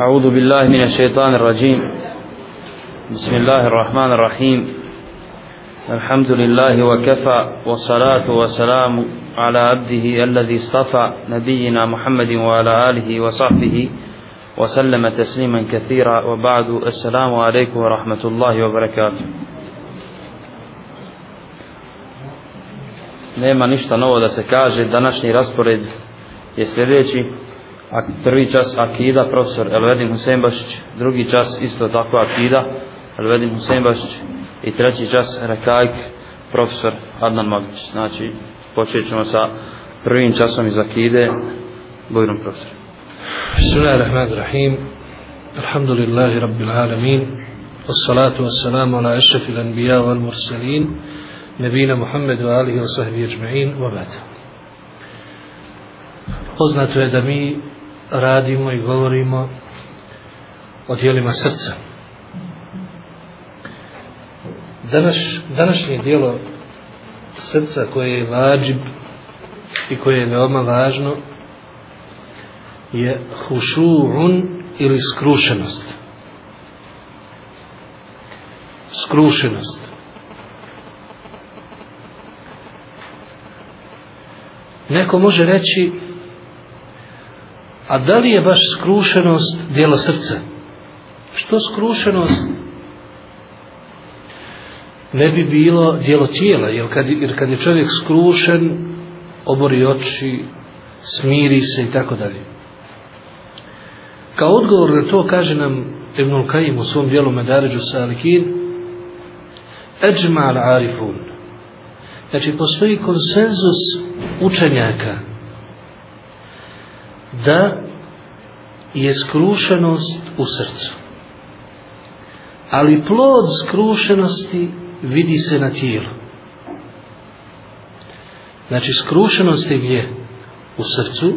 أعوذ بالله من الشيطان الرجيم بسم الله الرحمن الرحيم الحمد لله وكفى والصلاة والسلام على عبده الذي اصطفى نبينا محمد وعلى آله وصحبه وسلم تسليما كثيرا وبعد السلام عليكم ورحمة الله وبركاته نيما نشتا نوو دا سكاجي داناشني راسبوريد يسليديشي prvi čas Akida, profesor Elvedin Husembašić, drugi čas isto tako Akida, Elvedin Husembašić i treći čas Rekajk, profesor Adnan Magić. Znači, počet ćemo sa prvim časom iz Akide, Bojrom profesor. Bismillahirrahmanirrahim, alhamdulillahi rabbil alamin, wassalatu wassalamu ala ešrafil anbija wal mursalin, nebina Muhammedu alihi wa sahbihi ajma'in, wa bata. Poznato je da mi radimo i govorimo o dijelima srca. Danas, današnje dijelo srca koje je vađib i koje je veoma važno je hušurun ili skrušenost. Skrušenost. Neko može reći A da li je baš skrušenost dijelo srca? Što skrušenost ne bi bilo dijelo tijela? Jer kad, jer kad je čovjek skrušen, obori oči, smiri se i tako dalje. Kao odgovor na to kaže nam Ibnul Kajim u svom dijelu Medaređu sa Alikin Eđma al-Arifun Znači postoji konsenzus učenjaka da je skrušenost u srcu. Ali plod skrušenosti vidi se na tijelu. Znači skrušenost je u srcu,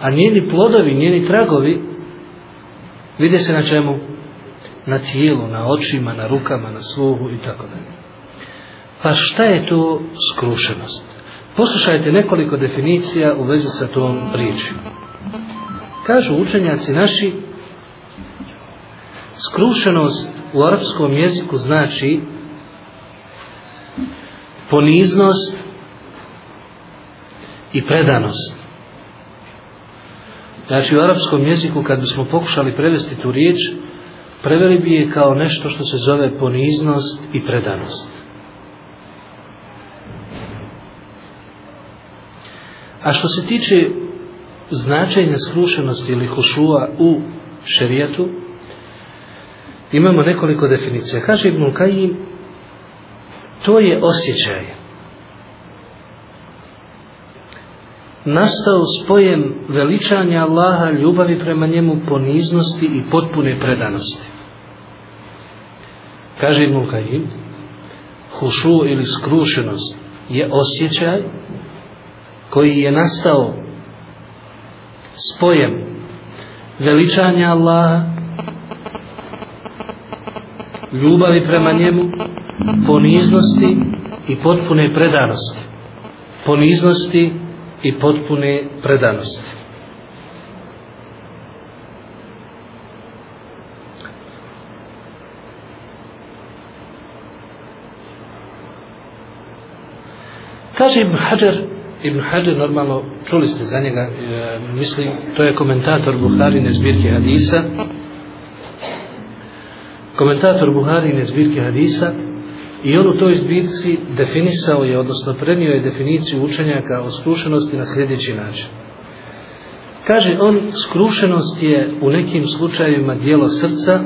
a njeni plodovi, njeni tragovi vide se na čemu? Na tijelu, na očima, na rukama, na sluhu i tako dalje. Pa šta je to skrušenost? Poslušajte nekoliko definicija u vezi sa tom pričom. Kažu učenjaci naši, skrušenost u arapskom jeziku znači poniznost i predanost. Znači u arapskom jeziku kad bismo pokušali prevesti tu riječ, preveli bi je kao nešto što se zove poniznost i predanost. A što se tiče značenja skrušenosti ili hušua u šerijetu, imamo nekoliko definicija. Kaže Ibn Kajin, to je osjećaj nastao spojem veličanja Allaha, ljubavi prema njemu, poniznosti i potpune predanosti. Kaže Ibn Kajin, hušu ili skrušenost je osjećaj koji je nastao spojem veličanja Allaha ljubavi prema njemu poniznosti i potpune predanosti poniznosti i potpune predanosti kaže im Hajar Ibn Hajar, normalno, čuli ste za njega, e, mislim, to je komentator Buharine zbirke hadisa. Komentator Buharine zbirke hadisa i on u toj zbirci definisao je, odnosno prenio je definiciju učenjaka o skrušenosti na sljedeći način. Kaže on, skrušenost je u nekim slučajevima dijelo srca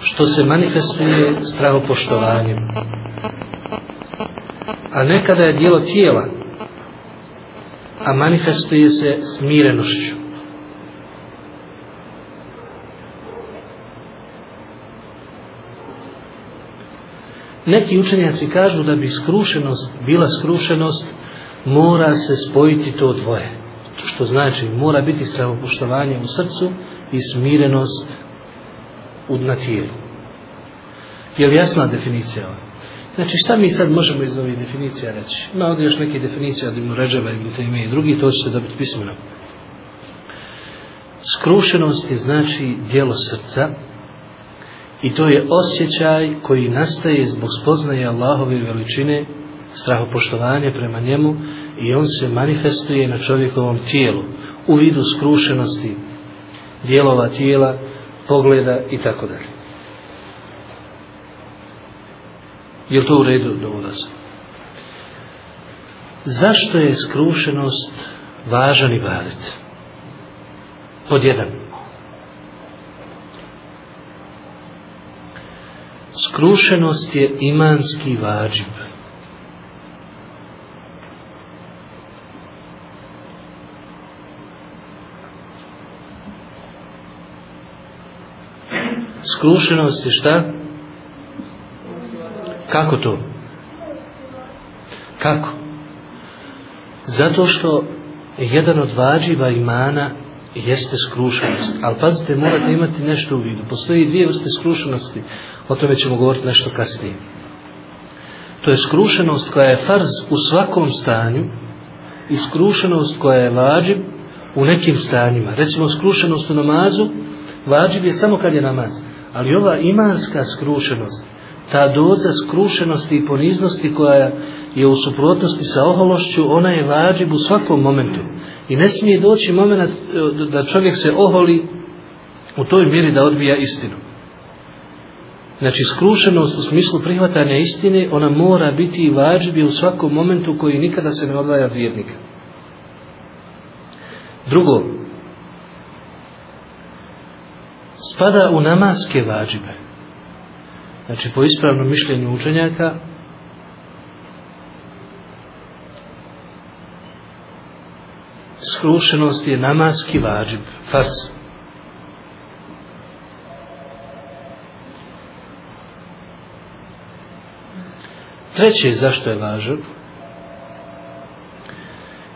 što se manifestuje strahopoštovanjem. poštovanjem a nekada je dijelo tijela a manifestuje se smirenošću neki učenjaci kažu da bi skrušenost bila skrušenost mora se spojiti to dvoje to što znači mora biti sravopuštovanje u srcu i smirenost u na tijelu je li jasna definicija ova? Znači šta mi sad možemo iz ovih definicija reći? Ima ovdje još neke definicije od Ibn Ređeva, Ibn Tejme i drugi, to će se dobiti pismeno. Skrušenost je znači dijelo srca i to je osjećaj koji nastaje zbog spoznaje Allahove veličine, strahopoštovanje prema njemu i on se manifestuje na čovjekovom tijelu u vidu skrušenosti dijelova tijela, pogleda i tako dalje. Je to u redu dovoda se? Zašto je skrušenost važan i badet? Pod jedan. Skrušenost je imanski vađib. Skrušenost je šta? Skrušenost je šta? Kako to? Kako? Zato što jedan od vađiva imana jeste skrušenost. Ali pazite, morate imati nešto u vidu. Postoji dvije vrste skrušenosti. O tome ćemo govoriti nešto kasnije. To je skrušenost koja je farz u svakom stanju i skrušenost koja je vađiv u nekim stanjima. Recimo skrušenost u namazu, vađiv je samo kad je namaz. Ali ova imanska skrušenost ta doza skrušenosti i poniznosti koja je u suprotnosti sa ohološću, ona je vađib u svakom momentu. I ne smije doći moment e, da čovjek se oholi u toj mjeri da odbija istinu. Znači skrušenost u smislu prihvatanja istine, ona mora biti vađib u svakom momentu koji nikada se ne odvaja od vjernika. Drugo, spada u namaske vađibe. Znači, po ispravnom mišljenju učenjaka, skrušenost je namaski vađib, fars. Treće je zašto je važan.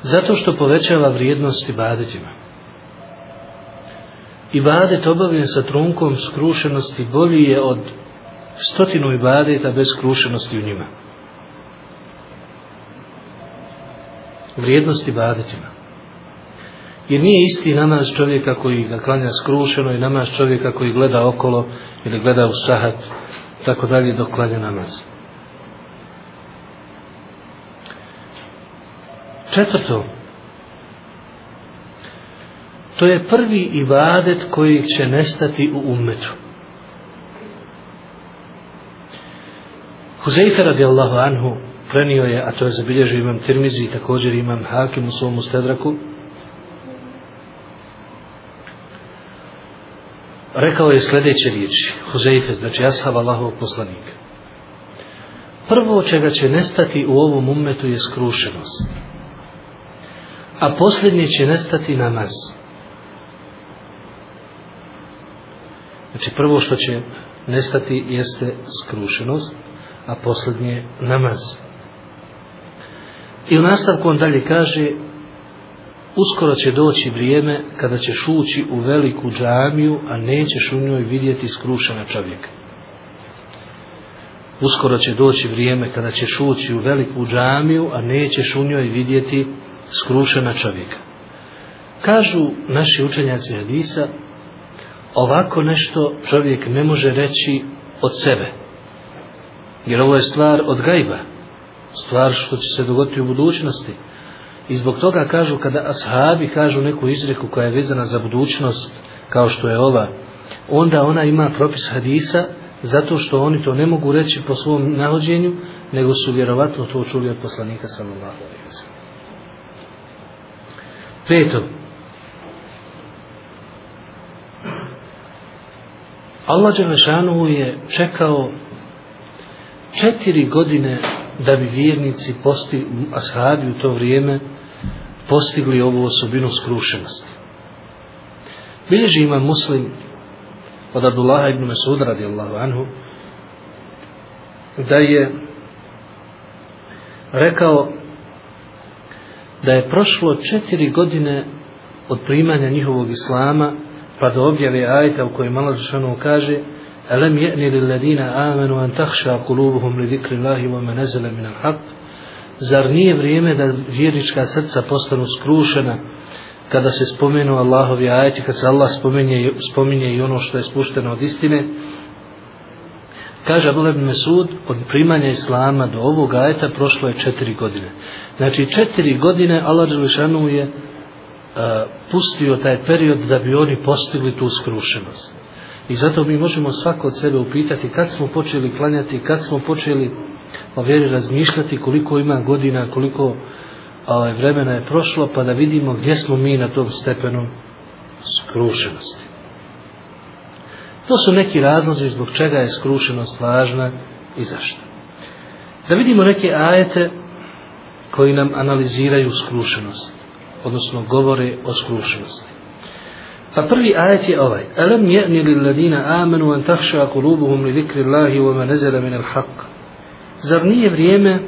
Zato što povećava vrijednost ibadetima. Ibadet obavljen sa trunkom skrušenosti bolji je od stotinu ibadeta bez krušenosti u njima. Vrijednosti ibadetima. Jer nije isti namaz čovjeka koji ga klanja skrušeno i namaz čovjeka koji gleda okolo ili gleda u sahat, tako dalje dok klanja namaz. Četvrto, to je prvi ibadet koji će nestati u ummetu. Huzeyfe radijallahu anhu prenio je, a to je zabilježio imam Tirmizi i također imam Hakim u svomu stedraku, rekao je sljedeće riječi, Huzeyfe, znači ashab Allahovog poslanika. Prvo čega će nestati u ovom ummetu je skrušenost. A posljednje će nestati namaz. Znači prvo što će nestati jeste skrušenost, a posljednje namaz. I u nastavku on dalje kaže, uskoro će doći vrijeme kada ćeš ući u veliku džamiju, a nećeš u njoj vidjeti skrušena čovjeka. Uskoro će doći vrijeme kada ćeš ući u veliku džamiju, a nećeš u njoj vidjeti skrušena čovjeka. Kažu naši učenjaci Hadisa, ovako nešto čovjek ne može reći od sebe. Jer ovo je stvar od gajba. Stvar što će se dogoditi u budućnosti. I zbog toga kažu, kada ashabi kažu neku izreku koja je vezana za budućnost, kao što je ova, onda ona ima propis hadisa, zato što oni to ne mogu reći po svom nahođenju, nego su vjerovatno to čuli od poslanika sallallahu alaihi wa Peto. Allah Đelešanu je čekao četiri godine da bi vjernici posti, ashabi u to vrijeme postigli ovu osobinu skrušenosti. Bilježi ima muslim od Abdullaha ibn Mesud radijallahu anhu da je rekao da je prošlo četiri godine od primanja njihovog islama pa do objave ajta u kojoj Malo Žešanu kaže ألم يأن للذين آمنوا أن تخشى قلوبهم لذكر الله وما نزل من الحق زر nije vrijeme da vjerička srca postanu skrušena kada se spomenu Allahovi ajati, kad se Allah spominje, spominje i ono što je spušteno od istine, Kaže Abulab Mesud, od primanja Islama do ovog ajeta prošlo je četiri godine. Znači četiri godine Allah Đelešanu je uh, pustio taj period da bi oni postigli tu skrušenost. I zato mi možemo svako od sebe upitati kad smo počeli klanjati, kad smo počeli o pa vjeri razmišljati, koliko ima godina, koliko ovaj, vremena je prošlo, pa da vidimo gdje smo mi na tom stepenu skrušenosti. To su neki razlozi zbog čega je skrušenost važna i zašto. Da vidimo neke ajete koji nam analiziraju skrušenost, odnosno govore o skrušenosti. Pa prvi ajet je ovaj. Alam je'ni lil ladina amanu an takhsha qulubuhum li dhikri Allahi wa ma nazala min al haqq. Zar nije vrijeme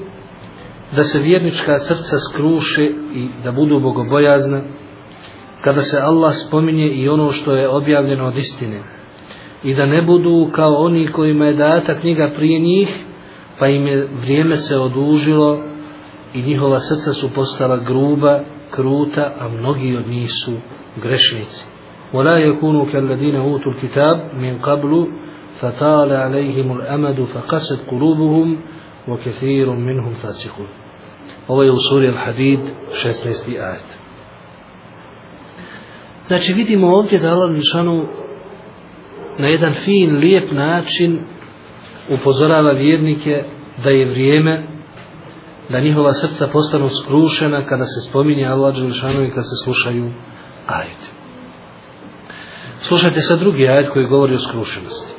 da se vjernička srca skruše i da budu bogobojazna kada se Allah spominje i ono što je objavljeno od istine i da ne budu kao oni kojima je data knjiga prije njih pa im je vrijeme se odužilo i njihova srca su postala gruba, kruta, a mnogi od njih su grešnici. ولا يكونوا كالذين أوتوا الكتاب من قبل فطال عليهم الأمد فقست قلوبهم وكثير منهم فاسقون Ovo je u suri Al-Hadid 16. ajet. Znači vidimo ovdje da Allah Žešanu na jedan fin, lijep način upozorava vjernike da je vrijeme da njihova srca postanu skrušena kada se spominje Allah Žešanu i kada se slušaju ajeti. Slušajte sad drugi ajd koji govori o skrušenosti.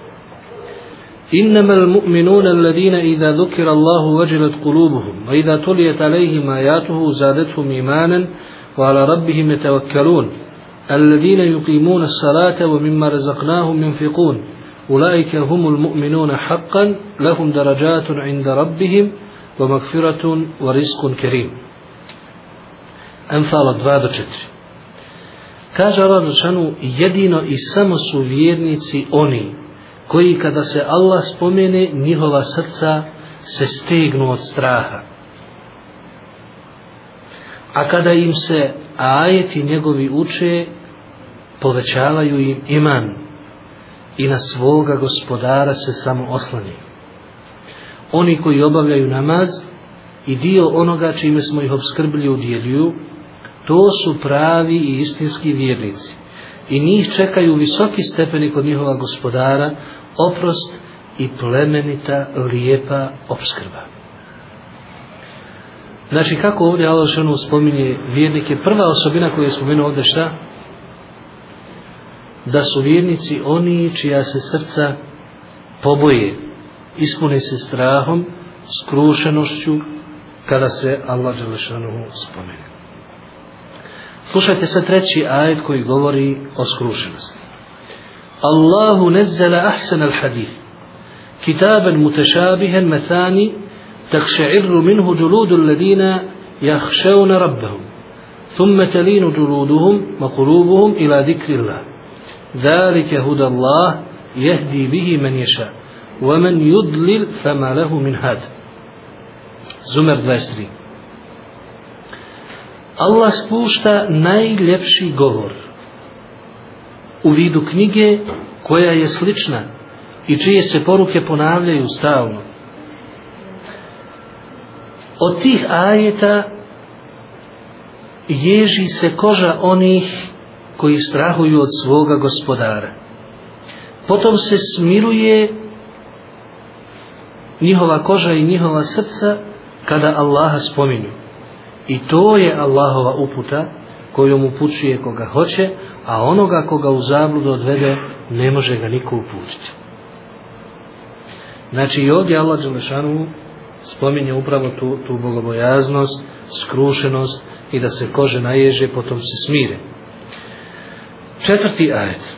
إنما المؤمنون الذين إذا ذكر الله وجلت قلوبهم وإذا تليت عليهم آياته زادتهم إيمانا وعلى ربهم يتوكلون الذين يقيمون الصلاة ومما رزقناهم ينفقون أولئك هم المؤمنون حقا لهم درجات عند ربهم ومغفرة ورزق كريم أنفال 24 Kaže Allah Đelešanu, jedino i samo su vjernici oni koji kada se Allah spomene njihova srca se stegnu od straha. A kada im se ajeti njegovi uče, povećavaju im iman i na svoga gospodara se samo oslani. Oni koji obavljaju namaz i dio onoga čime smo ih obskrbili u dijeliju, To su pravi i istinski vjernici. I njih čekaju visoki stepeni kod njihova gospodara, oprost i plemenita, lijepa obskrba. Znači, kako ovdje Alošanu spominje vjernike, prva osobina koju je spomenuo ovdje šta? Da su vjernici oni čija se srca poboje, ispune se strahom, skrušenošću, kada se Allah Đelešanu spomenuo. Slušajte sad treći ajet koji govori o skrušenosti. Allahu nezzala ahsan al hadith. Kitaben mutešabihen methani takše'irru minhu džuludu ladina jahševna rabbehum, thumme telinu džuluduhum, makulubuhum ila ذكر الله huda Allah, jehdi bihi men ješa, wa men yudlil fama lehu min had. Zumer 23 Allah spušta najljepši govor u vidu knjige koja je slična i čije se poruke ponavljaju stalno. Od tih ajeta ježi se koža onih koji strahuju od svoga gospodara. Potom se smiruje njihova koža i njihova srca kada Allaha spominju. I to je Allahova uputa kojom upućuje koga hoće, a onoga koga u zabludu odvede ne može ga niko uputiti. Znači i ovdje Allah Đelešanu spominje upravo tu, tu bogobojaznost, skrušenost i da se kože naježe, potom se smire. Četvrti ajet.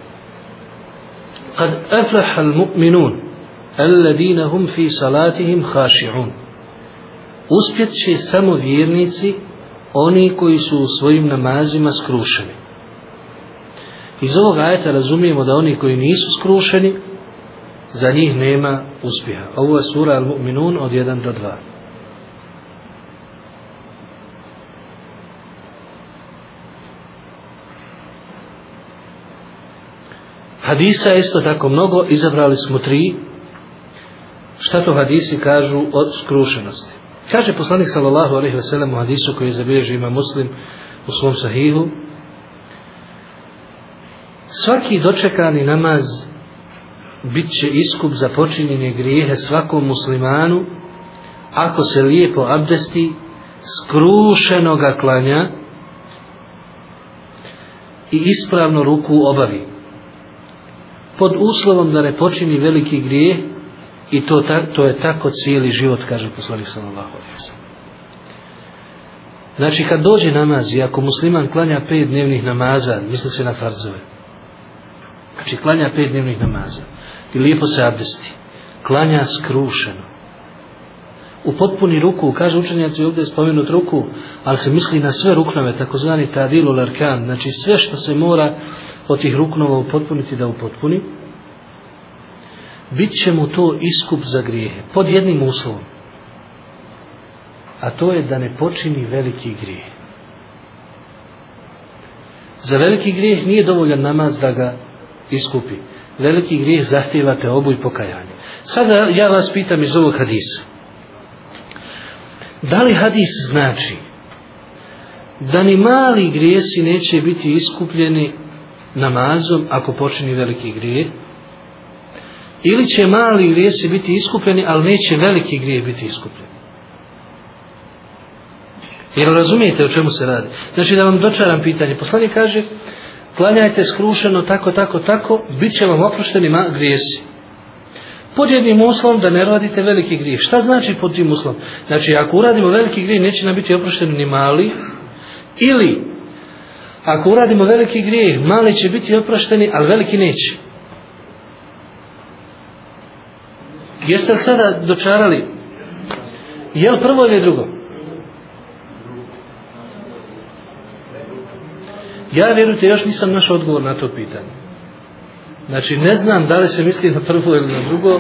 Kad aflaha al-mu'minun, alladina hum fi salatihim haši'un uspjet će samo vjernici oni koji su u svojim namazima skrušeni. Iz ovog ajeta razumijemo da oni koji nisu skrušeni, za njih nema uspjeha. Ovo je sura Al-Mu'minun od 1 do 2. Hadisa je isto tako mnogo, izabrali smo tri. Šta to hadisi kažu od skrušenosti? Kaže poslanik sallallahu alejhi ve sellem u hadisu koji je zabilježio ima Muslim u svom sahihu Svaki dočekani namaz bit će iskup za počinjenje grijehe svakom muslimanu ako se lijepo abdesti skrušenoga klanja i ispravno ruku obavi pod uslovom da ne počini veliki grijeh I to, ta, to je tako cijeli život, kaže poslanik sallallahu alejhi ve Znači kad dođe namaz i ako musliman klanja pet dnevnih namaza, misli se na farzove. Znači klanja pet dnevnih namaza i lijepo se abdesti. Klanja skrušeno. U potpuni ruku, kaže učenjac i ovdje spomenut ruku, ali se misli na sve ruknove, takozvani tadilu larkan, znači sve što se mora od tih ruknova upotpuniti da upotpuni. potpuni bit će mu to iskup za grijehe pod jednim uslovom a to je da ne počini veliki grijeh za veliki grijeh nije dovoljan namaz da ga iskupi veliki grijeh zahtijevate obu i pokajanje sada ja vas pitam iz ovog hadisa da li hadis znači da ni mali grijesi neće biti iskupljeni namazom ako počini veliki grijeh ili će mali grijesi biti iskupljeni, ali neće veliki grije biti iskupljeni. Jer razumijete o čemu se radi? Znači da vam dočaram pitanje. Poslanik kaže, klanjajte skrušeno tako, tako, tako, bit će vam oprošteni grijesi. Pod jednim uslovom da ne radite veliki grijeh. Šta znači pod tim uslovom? Znači ako uradimo veliki grijeh, neće nam biti oprošteni ni mali, ili ako uradimo veliki grijeh, mali će biti oprošteni, ali veliki neće. Jeste li sada dočarali? Je li prvo ili drugo? Ja vjerujte, još nisam našao odgovor na to pitanje. Znači, ne znam da li se misli na prvo ili na drugo.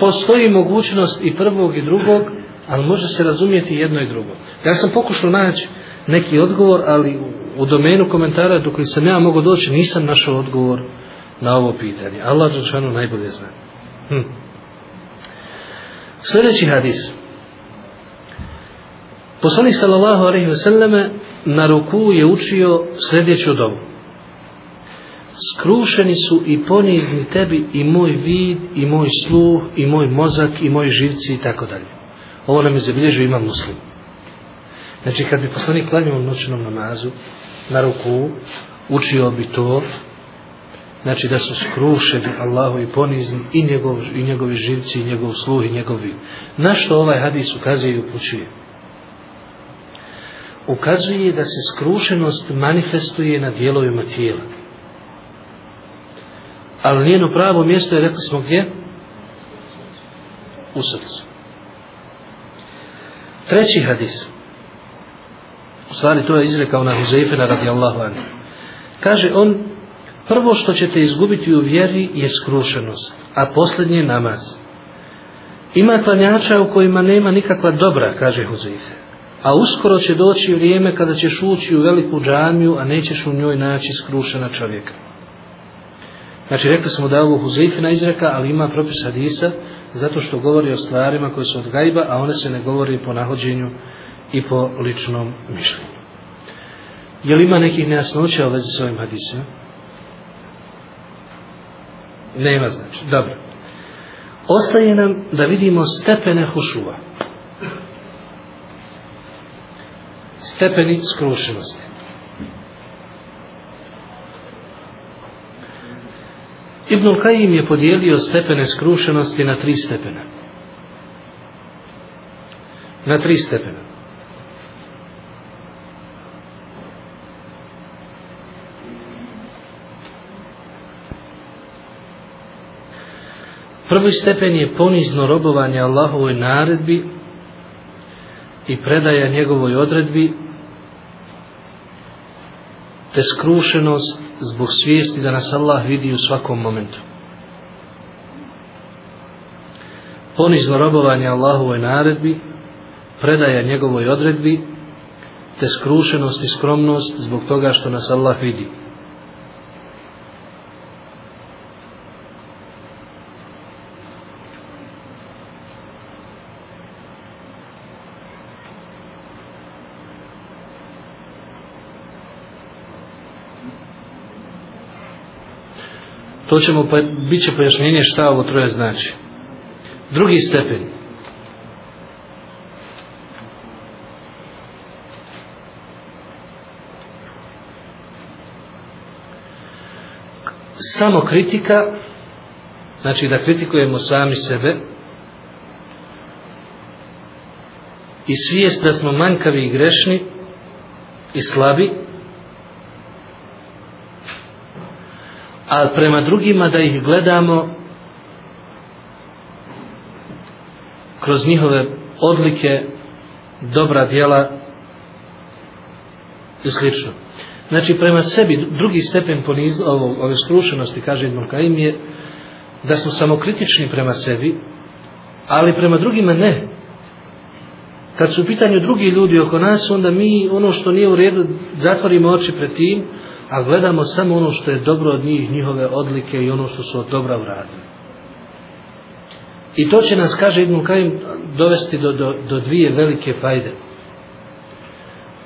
Postoji mogućnost i prvog i drugog, ali može se razumijeti jedno i drugo. Ja sam pokušao naći neki odgovor, ali u domenu komentara, dok li sam ja mogo doći, nisam našao odgovor na ovo pitanje. Allah Žešanu najbolje zna. Hm. Sljedeći hadis. Poslanik sallallahu alaihi ve selleme na ruku je učio sljedeću dobu. Skrušeni su i ponizni tebi i moj vid, i moj sluh, i moj mozak, i moji živci, i tako dalje. Ovo nam je zabilježio imam muslim. Znači, kad bi poslanik klanio u noćnom namazu, na ruku, učio bi to, znači da su skrušeni Allahu i ponizni i njegov, i njegovi živci i njegov sluh i njegovi na što ovaj hadis ukazuje i upućuje ukazuje da se skrušenost manifestuje na dijelovima tijela ali njeno pravo mjesto je rekli smo gdje u srcu treći hadis u stvari to je izrekao na Huzeifena radijallahu anhu kaže on Prvo što ćete izgubiti u vjeri je skrušenost, a posljednje namaz. Ima klanjača u kojima nema nikakva dobra, kaže Huzife. A uskoro će doći vrijeme kada ćeš ući u veliku džamiju, a nećeš u njoj naći skrušena čovjeka. Znači, rekli smo da je ovo Huzifina izreka, ali ima propis Hadisa, zato što govori o stvarima koje su od gajba, a one se ne govori po nahođenju i po ličnom mišljenju. Je li ima nekih nejasnoća u vezi s ovim Hadisima? Nema znači. Dobro. Ostaje nam da vidimo stepene hušuva. Stepeni skrušenosti. Ibnul Kajim je podijelio stepene skrušenosti na tri stepena. Na tri stepena. Prvi stepen je ponizno robovanje Allahovoj naredbi i predaja njegovoj odredbi te skrušenost zbog svijesti da nas Allah vidi u svakom momentu. Ponizno robovanje Allahovoj naredbi, predaja njegovoj odredbi, te skrušenost i skromnost zbog toga što nas Allah vidi. to ćemo pa, bit će pojašnjenje šta ovo troje znači drugi stepen samo kritika znači da kritikujemo sami sebe i svijest da smo manjkavi i grešni i slabi a prema drugima da ih gledamo kroz njihove odlike, dobra djela i slično. Znači, prema sebi, drugi stepen poniz, ovo, ove skrušenosti, kaže Ibn Kajim, je da smo samokritični prema sebi, ali prema drugima ne. Kad su u pitanju drugi ljudi oko nas, onda mi ono što nije u redu, zatvorimo oči pred tim, a gledamo samo ono što je dobro od njih, njihove odlike i ono što su od dobra uradili. I to će nas, kaže Ibn Kajim, dovesti do, do, do dvije velike fajde.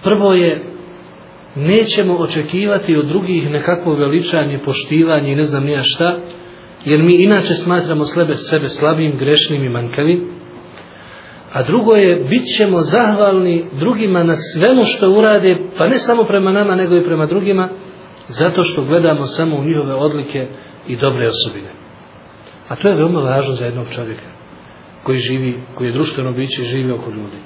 Prvo je, nećemo očekivati od drugih nekakvo veličanje, poštivanje i ne znam nija šta, jer mi inače smatramo sebe, sebe slabim, grešnim i manjkavim. A drugo je, bit ćemo zahvalni drugima na svemu što urade, pa ne samo prema nama, nego i prema drugima, zato što gledamo samo u njihove odlike i dobre osobine. A to je veoma važno za jednog čovjeka koji živi, koji je društveno biće i živi oko ljudi.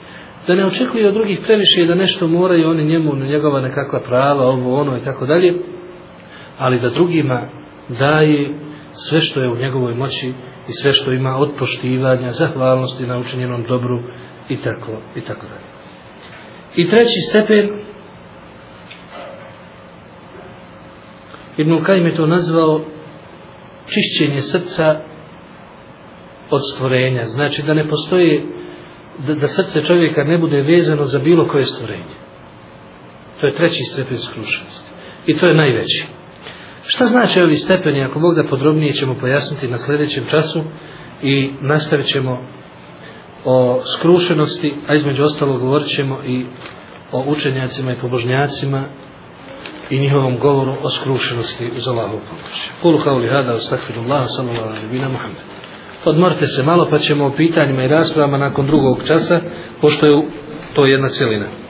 Da ne očekuje od drugih previše da nešto moraju oni njemu na njegova nekakva prava, ovo, ono i tako dalje, ali da drugima daje sve što je u njegovoj moći i sve što ima od poštivanja, zahvalnosti na učinjenom dobru i tako, i tako dalje. I treći stepen Ibn Kajim je to nazvao čišćenje srca od stvorenja. Znači da ne postoji da, da srce čovjeka ne bude vezano za bilo koje stvorenje. To je treći stepen skrušenosti. I to je najveći. Šta znači ovi stepeni, ako Bog da podrobnije ćemo pojasniti na sljedećem času i nastavit ćemo o skrušenosti, a između ostalo govorit ćemo i o učenjacima i pobožnjacima i njihovom govoru o skrušenosti uz Allahovu pomoć. Kulu kauli hada, ustakfiru Allaha, sallallahu alaihi bina Muhammed. Odmorte se malo pa ćemo o pitanjima i raspravama nakon drugog časa, pošto je to jedna cijelina.